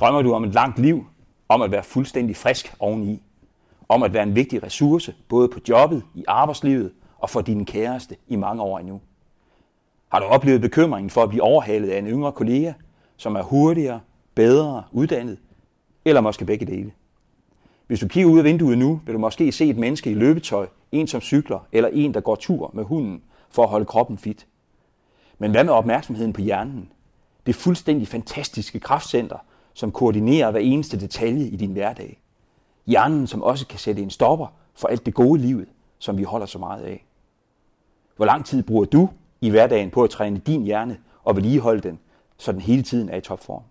Drømmer du om et langt liv, om at være fuldstændig frisk oveni, om at være en vigtig ressource, både på jobbet, i arbejdslivet og for dine kæreste i mange år endnu? Har du oplevet bekymringen for at blive overhalet af en yngre kollega, som er hurtigere, bedre uddannet, eller måske begge dele? Hvis du kigger ud af vinduet nu, vil du måske se et menneske i løbetøj, en som cykler, eller en, der går tur med hunden for at holde kroppen fit. Men hvad med opmærksomheden på hjernen? Det fuldstændig fantastiske kraftcenter, som koordinerer hver eneste detalje i din hverdag. Hjernen, som også kan sætte en stopper for alt det gode livet, som vi holder så meget af. Hvor lang tid bruger du i hverdagen på at træne din hjerne og vedligeholde den, så den hele tiden er i topform?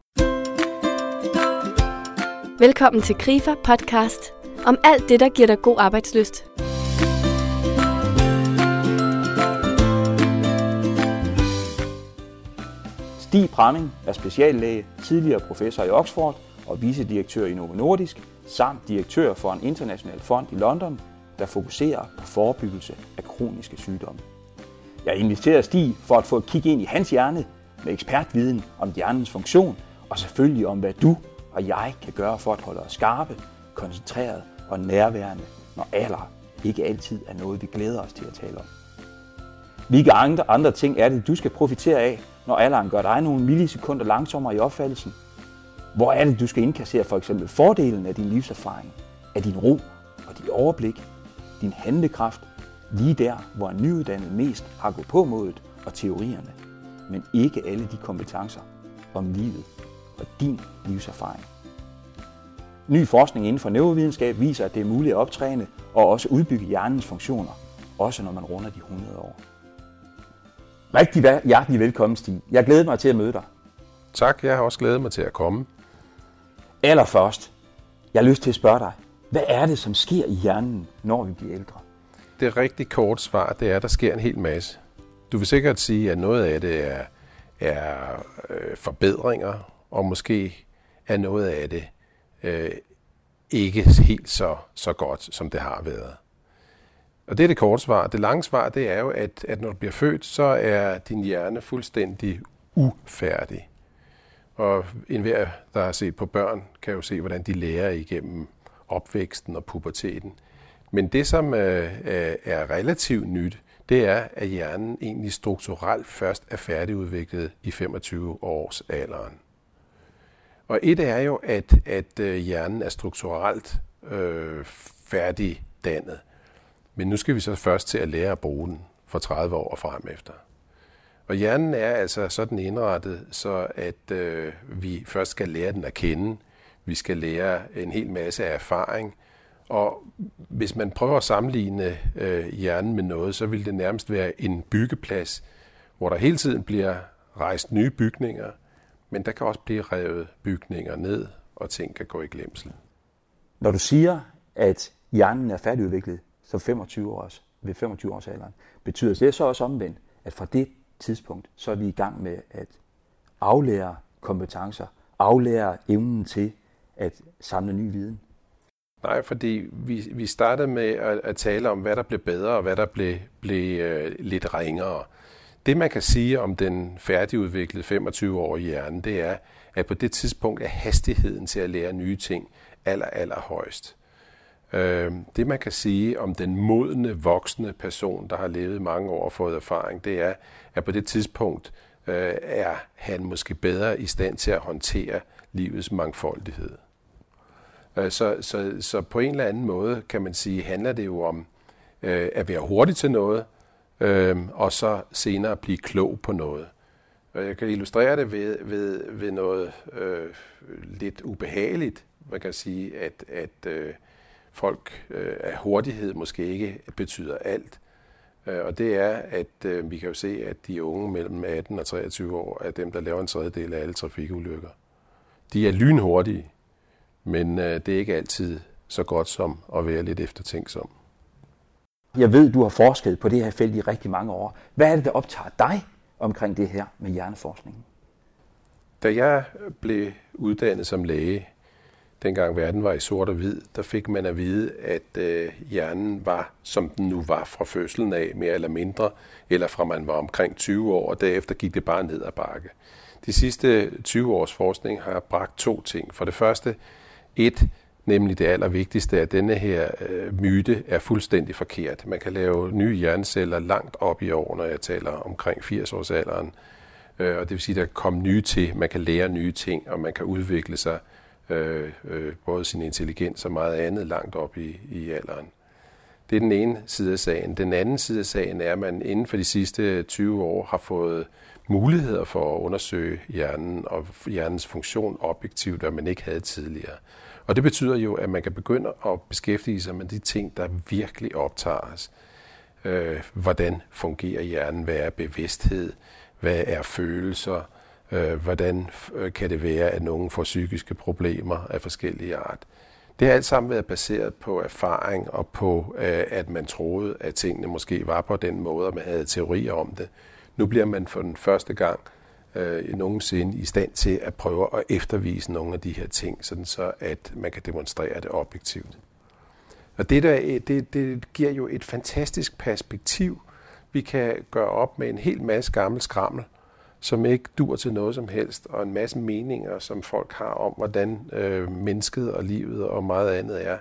Velkommen til Grifer podcast om alt det, der giver dig god arbejdsløst. Stig Bramming er speciallæge, tidligere professor i Oxford og vicedirektør i Novo Nordisk, samt direktør for en international fond i London, der fokuserer på forebyggelse af kroniske sygdomme. Jeg inviterer Stig for at få et kig ind i hans hjerne med ekspertviden om hjernens funktion, og selvfølgelig om, hvad du og jeg kan gøre for at holde os skarpe, koncentreret og nærværende, når alder ikke altid er noget, vi glæder os til at tale om. Hvilke andre, andre ting er det, du skal profitere af, når alderen gør dig nogle millisekunder langsommere i opfattelsen? Hvor er det, du skal indkassere for eksempel fordelen af din livserfaring, af din ro og dit overblik, din handlekraft, lige der, hvor en nyuddannet mest har gået på modet og teorierne, men ikke alle de kompetencer om livet og din livserfaring. Ny forskning inden for neurovidenskab viser, at det er muligt at optræne og også udbygge hjernens funktioner, også når man runder de 100 år. Rigtig hjertelig velkommen, Stig. Jeg glæder mig til at møde dig. Tak, jeg har også glædet mig til at komme. Allerførst, jeg har lyst til at spørge dig, hvad er det, som sker i hjernen, når vi bliver ældre? Det rigtig kort svar, det er, at der sker en hel masse. Du vil sikkert sige, at noget af det er, er øh, forbedringer, og måske er noget af det øh, ikke helt så, så godt, som det har været. Og det er det korte svar. Det lange svar, det er jo, at, at når du bliver født, så er din hjerne fuldstændig ufærdig. Og enhver, der har set på børn, kan jo se, hvordan de lærer igennem opvæksten og puberteten. Men det, som øh, er relativt nyt, det er, at hjernen egentlig strukturelt først er færdigudviklet i 25 års alderen. Og et er jo, at, at øh, hjernen er strukturelt øh, færdigdannet. Men nu skal vi så først til at lære at bruge den for 30 år og frem efter. Og hjernen er altså sådan indrettet, så at øh, vi først skal lære den at kende. Vi skal lære en hel masse af erfaring. Og hvis man prøver at sammenligne øh, hjernen med noget, så vil det nærmest være en byggeplads, hvor der hele tiden bliver rejst nye bygninger, men der kan også blive revet bygninger ned, og ting kan gå i glemsel. Når du siger, at hjernen er færdigudviklet som 25 års, ved 25 års alderen, betyder det så også omvendt, at fra det tidspunkt, så er vi i gang med at aflære kompetencer, aflære evnen til at samle ny viden? Nej, fordi vi, vi startede med at, at tale om, hvad der blev bedre og hvad der blev, blev øh, lidt ringere. Det man kan sige om den færdigudviklede 25-årige hjerne, det er, at på det tidspunkt er hastigheden til at lære nye ting aller, aller højst. Øh, det man kan sige om den modne, voksne person, der har levet mange år og fået erfaring, det er, at på det tidspunkt øh, er han måske bedre i stand til at håndtere livets mangfoldighed. Øh, så, så, så på en eller anden måde kan man sige, handler det jo om øh, at være hurtig til noget, øhm, og så senere blive klog på noget. Og jeg kan illustrere det ved, ved, ved noget øh, lidt ubehageligt. Man kan sige, at, at øh, folk øh, af hurtighed måske ikke betyder alt. Øh, og det er, at øh, vi kan jo se, at de unge mellem 18 og 23 år er dem, der laver en tredjedel af alle trafikulykker. De er lynhurtige, men øh, det er ikke altid så godt som at være lidt eftertænksom. Jeg ved, du har forsket på det her felt i rigtig mange år. Hvad er det, der optager dig omkring det her med hjerneforskningen? Da jeg blev uddannet som læge, dengang verden var i sort og hvid, der fik man at vide, at øh, hjernen var, som den nu var fra fødslen af, mere eller mindre, eller fra man var omkring 20 år, og derefter gik det bare ned ad bakke. De sidste 20 års forskning har bragt to ting. For det første, et, nemlig det allervigtigste, at denne her øh, myte er fuldstændig forkert. Man kan lave nye hjerneceller langt op i år, når jeg taler omkring 80 års alderen. Øh, og det vil sige, at der kommer nye til, man kan lære nye ting, og man kan udvikle sig øh, øh, både sin intelligens og meget andet langt op i, i alderen. Det er den ene side af sagen. Den anden side af sagen er, at man inden for de sidste 20 år har fået muligheder for at undersøge hjernen og hjernens funktion objektivt, hvad man ikke havde tidligere. Og det betyder jo, at man kan begynde at beskæftige sig med de ting, der virkelig optager os. Øh, hvordan fungerer hjernen? Hvad er bevidsthed? Hvad er følelser? Øh, hvordan øh, kan det være, at nogen får psykiske problemer af forskellige art? Det har alt sammen været baseret på erfaring og på, øh, at man troede, at tingene måske var på den måde, og man havde teorier om det. Nu bliver man for den første gang øh, nogensinde i stand til at prøve at eftervise nogle af de her ting, sådan så at man kan demonstrere det objektivt. Og det, der, øh, det, det giver jo et fantastisk perspektiv. Vi kan gøre op med en hel masse gammel skrammel, som ikke dur til noget som helst, og en masse meninger, som folk har om, hvordan øh, mennesket og livet og meget andet er,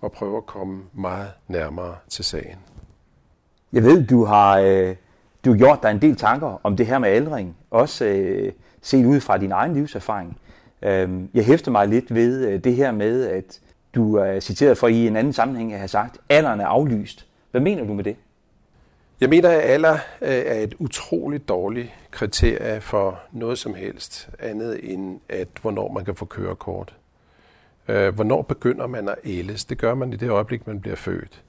og prøve at komme meget nærmere til sagen. Jeg ved, du har, øh, du har gjort dig en del tanker om det her med aldring, også øh, set ud fra din egen livserfaring. Øh, jeg hæfter mig lidt ved øh, det her med, at du er citeret for i en anden sammenhæng at have sagt, alderen er aflyst. Hvad mener du med det? Jeg mener, at alder øh, er et utroligt dårligt kriterie for noget som helst andet end, at hvornår man kan få kørekort. Øh, hvornår begynder man at ældes? Det gør man i det øjeblik, man bliver født.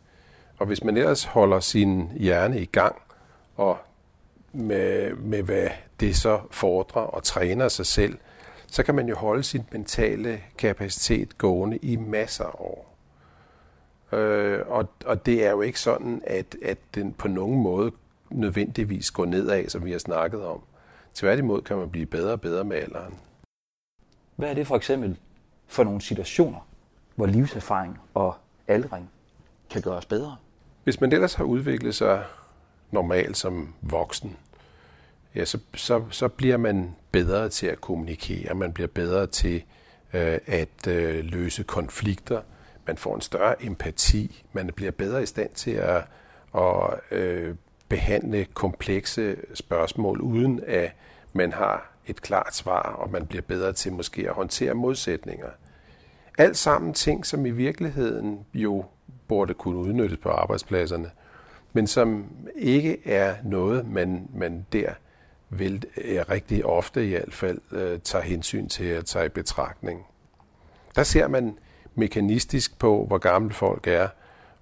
Og hvis man ellers holder sin hjerne i gang, og med, med hvad det så fordrer og træner sig selv, så kan man jo holde sin mentale kapacitet gående i masser af år. Øh, og, og det er jo ikke sådan, at, at den på nogen måde nødvendigvis går nedad, som vi har snakket om. Tværtimod kan man blive bedre og bedre med alderen. Hvad er det for eksempel for nogle situationer, hvor livserfaring og aldring kan gøres bedre? Hvis man ellers har udviklet sig normalt som voksen, ja, så, så, så bliver man bedre til at kommunikere, man bliver bedre til øh, at øh, løse konflikter, man får en større empati, man bliver bedre i stand til at, at øh, behandle komplekse spørgsmål, uden at man har et klart svar, og man bliver bedre til måske at håndtere modsætninger. Alt sammen ting, som i virkeligheden jo burde kunne udnyttes på arbejdspladserne, men som ikke er noget, man, man der vil er rigtig ofte i hvert fald øh, tager hensyn til at tage i betragtning. Der ser man mekanistisk på, hvor gamle folk er,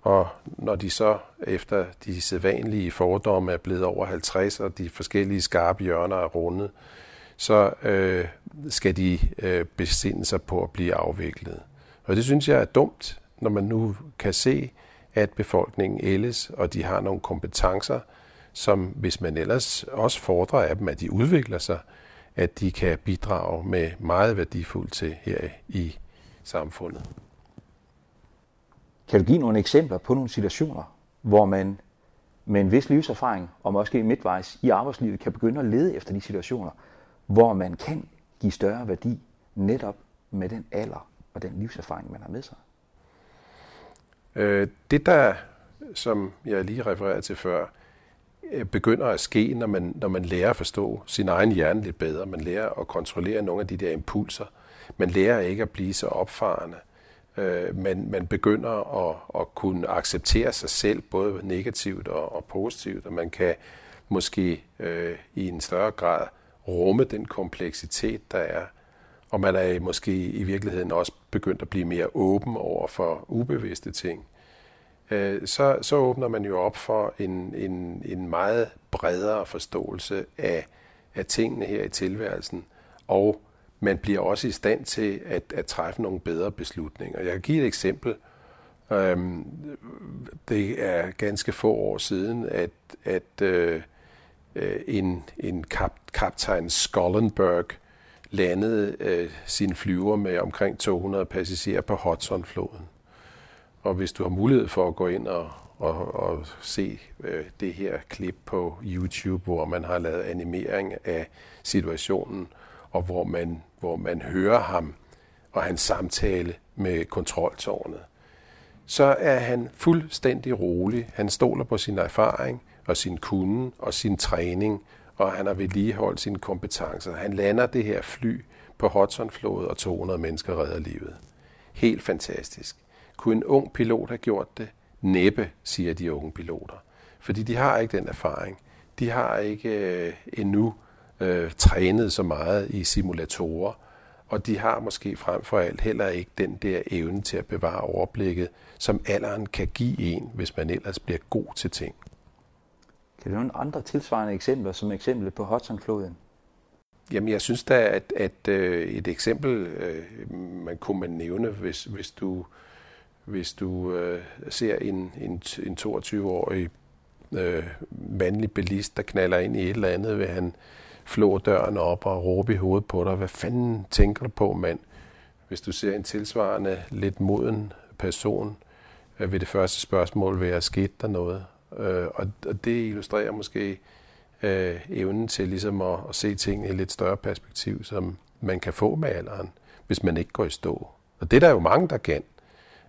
og når de så efter de sædvanlige fordomme er blevet over 50, og de forskellige skarpe hjørner er rundet, så øh, skal de øh, besinde sig på at blive afviklet. Og det synes jeg er dumt, når man nu kan se, at befolkningen ældes, og de har nogle kompetencer, som hvis man ellers også fordrer af dem, at de udvikler sig, at de kan bidrage med meget værdifuldt til her i samfundet. Kan du give nogle eksempler på nogle situationer, hvor man med en vis livserfaring, og måske midtvejs i arbejdslivet, kan begynde at lede efter de situationer, hvor man kan give større værdi netop med den alder og den livserfaring, man har med sig? Øh, det der, som jeg lige refererede til før, øh, begynder at ske, når man, når man lærer at forstå sin egen hjerne lidt bedre. Man lærer at kontrollere nogle af de der impulser. Man lærer ikke at blive så opfarende. Øh, man, man begynder at, at kunne acceptere sig selv, både negativt og, og positivt, og man kan måske øh, i en større grad rumme den kompleksitet, der er. Og man er måske i virkeligheden også begyndt at blive mere åben over for ubevidste ting. Øh, så, så åbner man jo op for en, en, en meget bredere forståelse af, af tingene her i tilværelsen, og man bliver også i stand til at, at træffe nogle bedre beslutninger. Jeg kan give et eksempel. Øhm, det er ganske få år siden, at, at øh, en, en kap, kaptajn Skollenberg landede øh, sin flyver med omkring 200 passagerer på Hudsonfloden. Og hvis du har mulighed for at gå ind og, og, og se øh, det her klip på YouTube, hvor man har lavet animering af situationen, og hvor man, hvor man hører ham og hans samtale med kontroltårnet, så er han fuldstændig rolig. Han stoler på sin erfaring og sin kunde og sin træning, og han har vedligeholdt sine kompetencer. Han lander det her fly på Hudsonflodet, og 200 mennesker redder livet. Helt fantastisk. Kunne en ung pilot have gjort det? Næppe, siger de unge piloter. Fordi de har ikke den erfaring. De har ikke øh, endnu øh, trænet så meget i simulatorer, og de har måske frem for alt heller ikke den der evne til at bevare overblikket, som alderen kan give en, hvis man ellers bliver god til ting. Kan du nogle andre tilsvarende eksempler, som eksemplet på Hudsonfloden? Jamen, jeg synes da, at, at øh, et eksempel, øh, man kunne man nævne, hvis, hvis du, hvis du øh, ser en, en, en 22-årig øh, mandlig bilist, der knaller ind i et eller andet, vil han flå døren op og råbe i hovedet på dig. Hvad fanden tænker du på, mand? Hvis du ser en tilsvarende lidt moden person, øh, vil det første spørgsmål være, sket der noget? Øh, og, og det illustrerer måske øh, evnen til ligesom at, at se tingene i et lidt større perspektiv, som man kan få med alderen, hvis man ikke går i stå. Og det er der jo mange, der kan.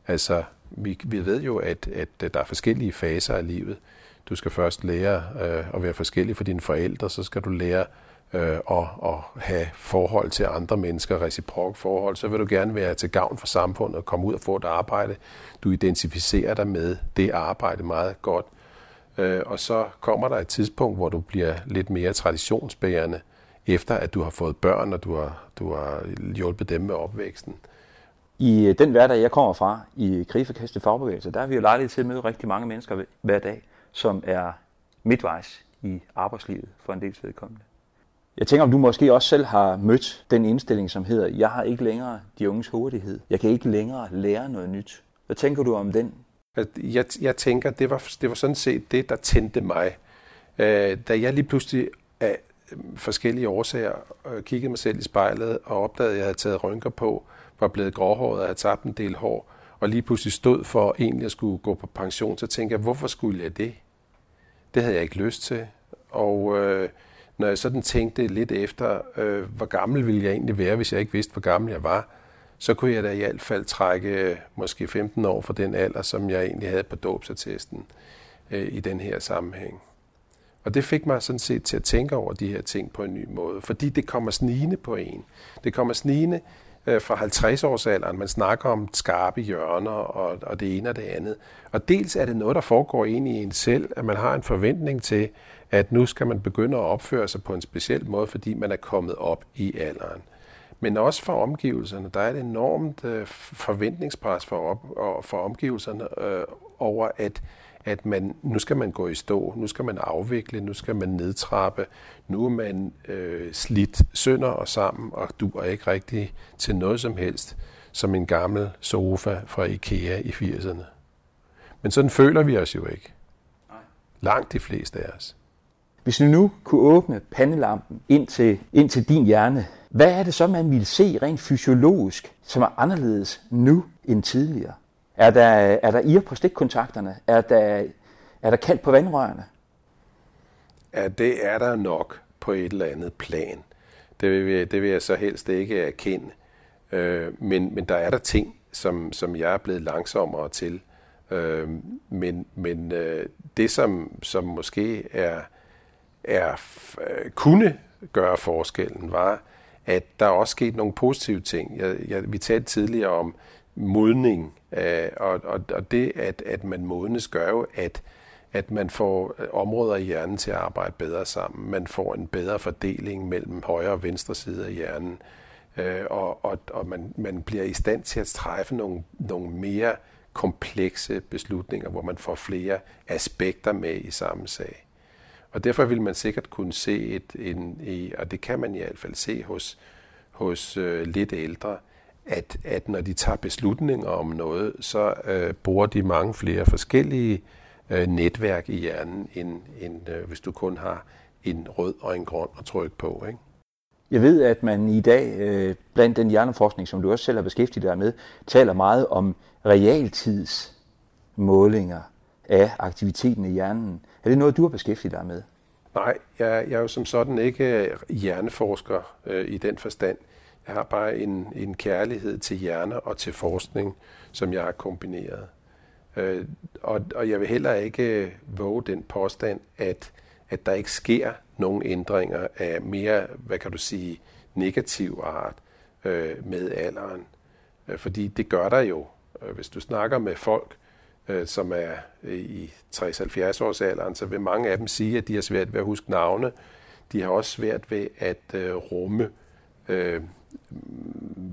Altså, vi, vi ved jo, at, at der er forskellige faser af livet. Du skal først lære øh, at være forskellig for dine forældre, så skal du lære øh, og, at have forhold til andre mennesker, reciprok forhold, så vil du gerne være til gavn for samfundet og komme ud og få et arbejde. Du identificerer dig med det arbejde meget godt. Øh, og så kommer der et tidspunkt, hvor du bliver lidt mere traditionsbærende, efter at du har fået børn, og du har, du har hjulpet dem med opvæksten. I øh, den hverdag, jeg kommer fra, i Krigforkastet Fagbevægelse, der har vi jo lejlighed til at møde rigtig mange mennesker hver dag, som er midtvejs i arbejdslivet for en dels vedkommende. Jeg tænker, om du måske også selv har mødt den indstilling, som hedder, jeg har ikke længere de unges hurtighed. Jeg kan ikke længere lære noget nyt. Hvad tænker du om den jeg, jeg tænker, det var, det var sådan set det, der tændte mig. Øh, da jeg lige pludselig af forskellige årsager øh, kiggede mig selv i spejlet og opdagede, at jeg havde taget rynker på, var blevet gråhåret og havde tabt en del hår, og lige pludselig stod for egentlig at skulle gå på pension, så tænkte jeg, hvorfor skulle jeg det? Det havde jeg ikke lyst til. Og øh, når jeg sådan tænkte lidt efter, øh, hvor gammel ville jeg egentlig være, hvis jeg ikke vidste, hvor gammel jeg var, så kunne jeg da i hvert fald trække øh, måske 15 år fra den alder, som jeg egentlig havde på dåbsattesten øh, i den her sammenhæng. Og det fik mig sådan set til at tænke over de her ting på en ny måde, fordi det kommer snigende på en. Det kommer snigende øh, fra 50-årsalderen. Man snakker om skarpe hjørner og, og det ene og det andet. Og dels er det noget, der foregår ind i en selv, at man har en forventning til, at nu skal man begynde at opføre sig på en speciel måde, fordi man er kommet op i alderen. Men også for omgivelserne. Der er et enormt øh, forventningspres for, op, og for omgivelserne øh, over, at, at man, nu skal man gå i stå, nu skal man afvikle, nu skal man nedtrappe, nu er man øh, slidt sønder og sammen, og du er ikke rigtig til noget som helst, som en gammel sofa fra IKEA i 80'erne. Men sådan føler vi os jo ikke. Langt de fleste af os. Hvis du nu kunne åbne pandelampen ind til, ind til din hjerne, hvad er det så, man ville se rent fysiologisk, som er anderledes nu end tidligere? Er der, er der ir på stikkontakterne? Er der, er der kaldt på vandrørene? Ja, det er der nok på et eller andet plan. Det vil, det vil jeg så helst ikke erkende. Øh, men, men der er der ting, som, som jeg er blevet langsommere til. Øh, men men øh, det, som, som måske er, er øh, kunne gøre forskellen, var, at der også skete nogle positive ting. Jeg, jeg, vi talte tidligere om modning, øh, og, og, og det, at, at man modnes, gør jo, at, at man får områder i hjernen til at arbejde bedre sammen. Man får en bedre fordeling mellem højre og venstre side af hjernen, øh, og, og, og man, man bliver i stand til at træffe nogle, nogle mere komplekse beslutninger, hvor man får flere aspekter med i samme sag. Og derfor vil man sikkert kunne se et, en, og det kan man i hvert fald se hos, hos øh, lidt ældre, at, at når de tager beslutninger om noget, så øh, bruger de mange flere forskellige øh, netværk i hjernen, end, end øh, hvis du kun har en rød og en grøn at trykke på. Ikke? Jeg ved, at man i dag, øh, blandt den hjerneforskning, som du også selv har beskæftiget dig med, taler meget om realtidsmålinger af aktiviteten i hjernen. Er det noget, du har beskæftiget dig med? Nej, jeg, jeg er jo som sådan ikke hjerneforsker øh, i den forstand. Jeg har bare en, en kærlighed til hjerner og til forskning, som jeg har kombineret. Øh, og, og jeg vil heller ikke øh, våge den påstand, at, at der ikke sker nogen ændringer af mere, hvad kan du sige, negativ art øh, med alderen. Øh, fordi det gør der jo. Øh, hvis du snakker med folk, øh, som er øh, i 60-70 års alderen, så vil mange af dem sige, at de har svært ved at huske navne. De har også svært ved at øh, rumme øh,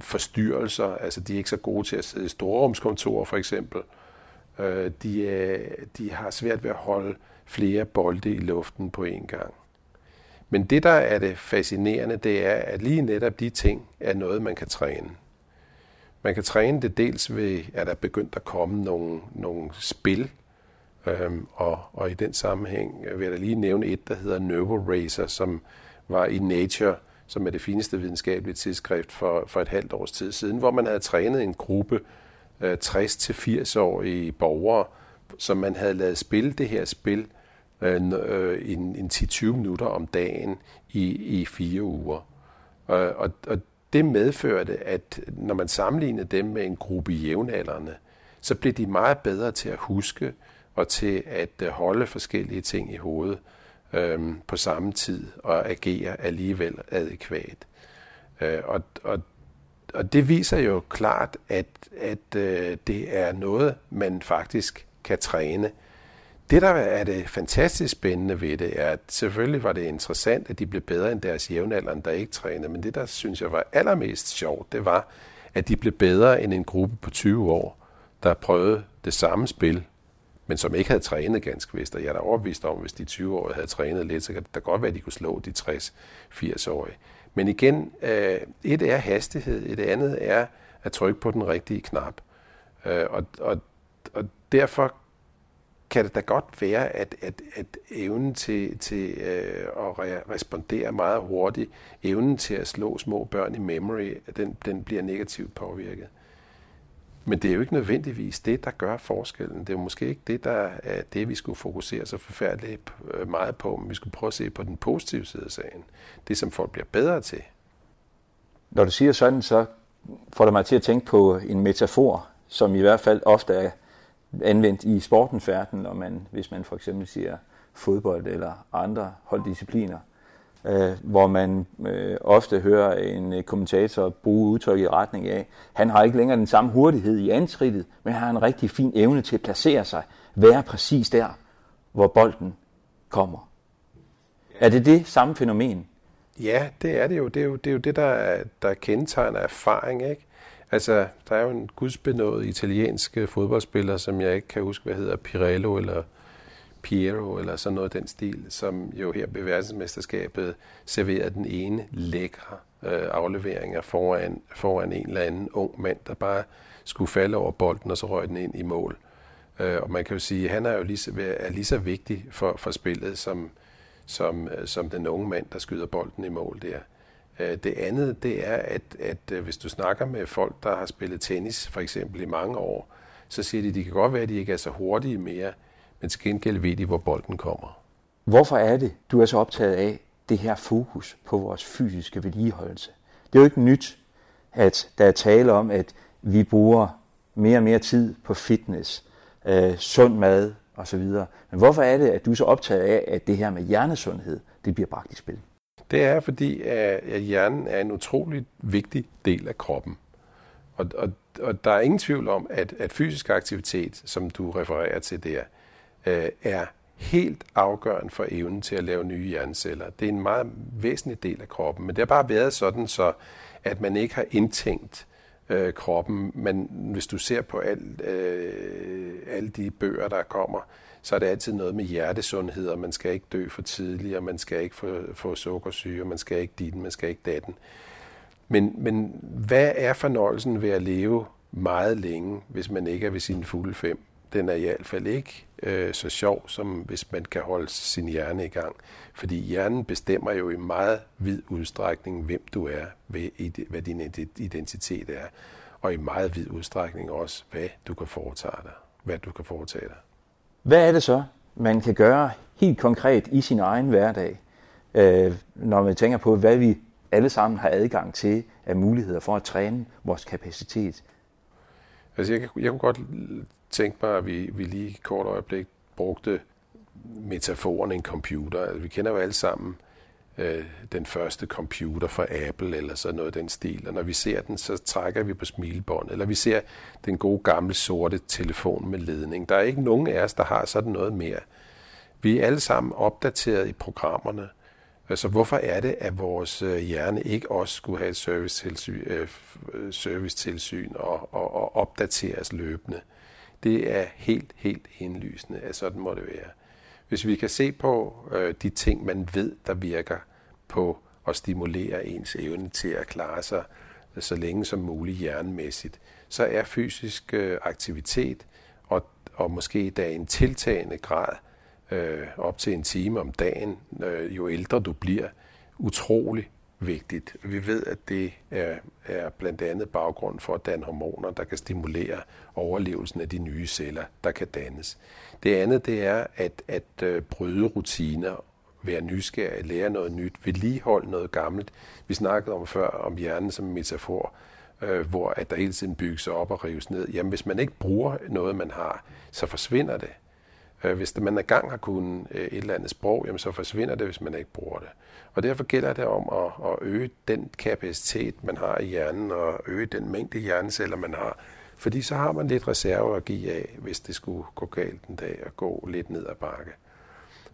forstyrrelser. Altså, de er ikke så gode til at sidde i storrumskontorer, for eksempel. Øh, de, er, de har svært ved at holde flere bolde i luften på én gang. Men det, der er det fascinerende, det er, at lige netop de ting er noget, man kan træne. Man kan træne det dels ved, at der er begyndt at komme nogle, nogle spil, øhm, og, og i den sammenhæng vil jeg da lige nævne et, der hedder Neuroracer, som var i Nature, som er det fineste videnskabelige tidsskrift for, for et halvt års tid siden, hvor man havde trænet en gruppe øh, 60-80-årige borgere, som man havde lavet spille det her spil øh, øh en, en 10-20 minutter om dagen i, i fire uger. Og, og, og det medførte, at når man sammenlignede dem med en gruppe jævnaldrende, så blev de meget bedre til at huske og til at øh, holde forskellige ting i hovedet øhm, på samme tid og agere alligevel adekvat. Øh, og, og, og det viser jo klart, at, at øh, det er noget, man faktisk kan træne. Det, der er det fantastisk spændende ved det, er, at selvfølgelig var det interessant, at de blev bedre end deres jævnaldrende, der ikke trænede, men det, der synes jeg var allermest sjovt, det var, at de blev bedre end en gruppe på 20 år, der prøvede det samme spil, men som ikke havde trænet ganske vist. Og jeg er da overbevist om, at hvis de 20 år havde trænet lidt, så kan det da godt være, at de kunne slå de 60-80-årige. Men igen, øh, et er hastighed, et andet er at trykke på den rigtige knap. Øh, og, og, og derfor kan det da godt være, at, at, at evnen til, til øh, at respondere meget hurtigt, evnen til at slå små børn i memory, den, den bliver negativt påvirket. Men det er jo ikke nødvendigvis det, der gør forskellen. Det er jo måske ikke det, der er det, vi skulle fokusere så forfærdeligt øh, meget på, men vi skulle prøve at se på den positive side af sagen. Det, som folk bliver bedre til. Når du siger sådan, så får det mig til at tænke på en metafor, som i hvert fald ofte er anvendt i sportens verden, når man, hvis man for eksempel siger fodbold eller andre holddiscipliner, øh, hvor man øh, ofte hører en øh, kommentator bruge udtryk i retning af, han har ikke længere den samme hurtighed i antrittet, men han har en rigtig fin evne til at placere sig, være præcis der, hvor bolden kommer. Er det det samme fænomen? Ja, det er det jo. Det er jo det, er jo det der, der kendetegner erfaring. Ikke? Altså, der er jo en gudsbenået italiensk fodboldspiller, som jeg ikke kan huske, hvad hedder, Pirello eller Piero eller sådan noget den stil, som jo her ved verdensmesterskabet serverede den ene lækre øh, afleveringer foran, foran en eller anden ung mand, der bare skulle falde over bolden, og så røg den ind i mål. Øh, og man kan jo sige, at han er jo lige så, er lige så vigtig for, for spillet, som, som, øh, som den unge mand, der skyder bolden i mål der. Øh, det andet, det er, at, at øh, hvis du snakker med folk, der har spillet tennis for eksempel i mange år, så siger de, at de kan godt være, at de ikke er så hurtige mere, men til gengæld ved de, hvor bolden kommer. Hvorfor er det, du er så optaget af det her fokus på vores fysiske vedligeholdelse? Det er jo ikke nyt, at der er tale om, at vi bruger mere og mere tid på fitness, øh, sund mad osv. Men hvorfor er det, at du er så optaget af, at det her med hjernesundhed, det bliver bragt i spil? Det er fordi, at hjernen er en utrolig vigtig del af kroppen. Og, og, og der er ingen tvivl om, at, at fysisk aktivitet, som du refererer til der, øh, er helt afgørende for evnen til at lave nye hjerneceller. Det er en meget væsentlig del af kroppen, men det har bare været sådan, så at man ikke har indtænkt øh, kroppen. Men hvis du ser på al, øh, alle de bøger, der kommer, så er det altid noget med hjertesundhed, og man skal ikke dø for tidligt, og man skal ikke få, få sukkersyge, og man skal ikke dit, man skal ikke datten. Men, men hvad er fornøjelsen ved at leve meget længe, hvis man ikke er ved sine fulde fem? Den er i hvert fald ikke øh, så sjov, som hvis man kan holde sin hjerne i gang. Fordi hjernen bestemmer jo i meget vid udstrækning, hvem du er, hvad, din identitet er. Og i meget vid udstrækning også, hvad du kan foretage dig. Hvad du kan foretage dig. Hvad er det så, man kan gøre helt konkret i sin egen hverdag, øh, når man tænker på, hvad vi alle sammen har adgang til af muligheder for at træne vores kapacitet? Altså jeg, jeg kunne godt tænke mig, at vi, vi lige et kort øjeblik brugte metaforen en computer. Altså, vi kender jo alle sammen øh, den første computer fra Apple eller sådan noget den stil. Og når vi ser den, så trækker vi på smilebånd. Eller vi ser den gode gamle sorte telefon med ledning. Der er ikke nogen af os, der har sådan noget mere. Vi er alle sammen opdateret i programmerne. Altså hvorfor er det, at vores øh, hjerne ikke også skulle have et servicetilsyn, øh, øh, servicetilsyn og, og, og opdateres løbende? Det er helt, helt indlysende, at sådan må det være. Hvis vi kan se på øh, de ting, man ved, der virker på at stimulere ens evne til at klare sig øh, så længe som muligt hjernemæssigt, så er fysisk øh, aktivitet og, og måske da en tiltagende grad øh, op til en time om dagen, øh, jo ældre du bliver, utrolig vigtigt. Vi ved, at det er, er blandt andet baggrund for at danne hormoner, der kan stimulere overlevelsen af de nye celler, der kan dannes. Det andet det er at, at øh, bryde rutiner, være nysgerrig, lære noget nyt, vedligeholde noget gammelt. Vi snakkede om før om hjernen som en metafor, øh, hvor at der hele tiden bygges op og rives ned. Jamen hvis man ikke bruger noget, man har, så forsvinder det. Øh, hvis man engang har kunnet øh, et eller andet sprog, jamen så forsvinder det, hvis man ikke bruger det. Og derfor gælder det om at, at øge den kapacitet, man har i hjernen, og øge den mængde hjerneceller, man har. Fordi så har man lidt reserve at give af, hvis det skulle gå galt en dag og gå lidt ned ad bakke.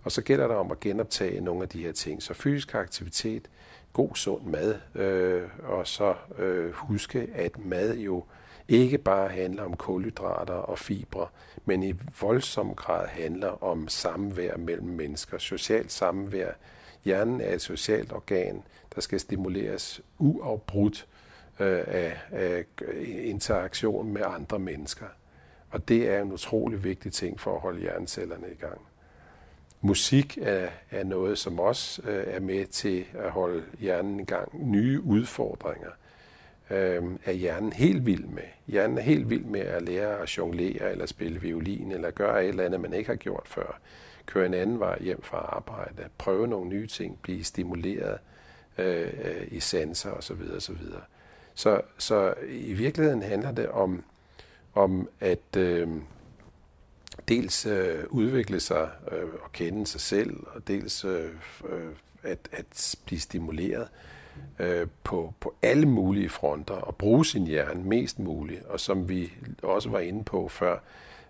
Og så gælder det om at genoptage nogle af de her ting. Så fysisk aktivitet, god sund mad, øh, og så øh, huske, at mad jo ikke bare handler om kulhydrater og fibre, men i voldsom grad handler om samvær mellem mennesker, socialt samvær. Hjernen er et socialt organ, der skal stimuleres uafbrudt øh, af, af interaktion med andre mennesker. Og det er en utrolig vigtig ting for at holde hjernecellerne i gang. Musik er, er noget, som også øh, er med til at holde hjernen i gang. Nye udfordringer – øh, er hjernen helt vild med. Hjernen er helt vild med at lære at jonglere, eller spille violin, eller gøre et eller andet, man ikke har gjort før. Køre en anden vej hjem fra arbejde, prøve nogle nye ting, blive stimuleret øh, øh i sanser osv. osv. Så, så i virkeligheden handler det om, om at øh, dels øh, udvikle sig øh, og kende sig selv, og dels øh, øh at, at blive stimuleret øh, på, på alle mulige fronter og bruge sin hjerne mest muligt. Og som vi også var inde på før,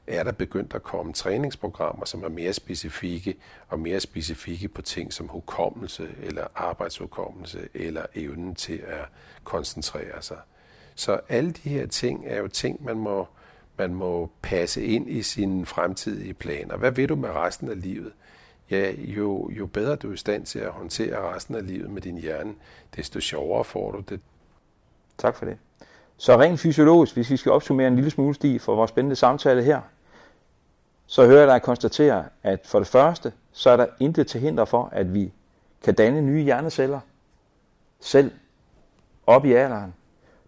er der begyndt at komme træningsprogrammer, som er mere specifikke og mere specifikke på ting som hukommelse eller arbejdshukommelse eller evnen til at koncentrere sig. Så alle de her ting er jo ting, man må, man må passe ind i sine fremtidige planer. Hvad vil du med resten af livet? Ja, jo, jo bedre du er i stand til at håndtere resten af livet med din hjerne, desto sjovere får du det. Tak for det. Så rent fysiologisk, hvis vi skal opsummere en lille smule sti for vores spændende samtale her, så hører jeg dig konstatere, at for det første, så er der intet til hinder for, at vi kan danne nye hjerneceller selv op i alderen.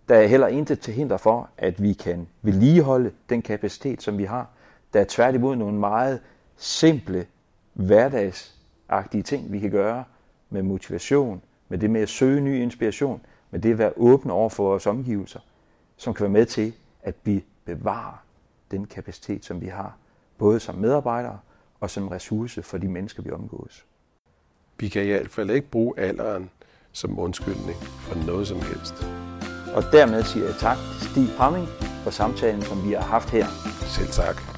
Der er heller intet til hinder for, at vi kan vedligeholde den kapacitet, som vi har. Der er tværtimod nogle meget simple hverdagsagtige ting, vi kan gøre med motivation, med det med at søge ny inspiration, med det at være åbne over for vores omgivelser, som kan være med til, at vi bevarer den kapacitet, som vi har, både som medarbejdere og som ressource for de mennesker, vi omgås. Vi kan i hvert fald ikke bruge alderen som undskyldning for noget som helst. Og dermed siger jeg tak til Stig Pramming for samtalen, som vi har haft her. Selv tak.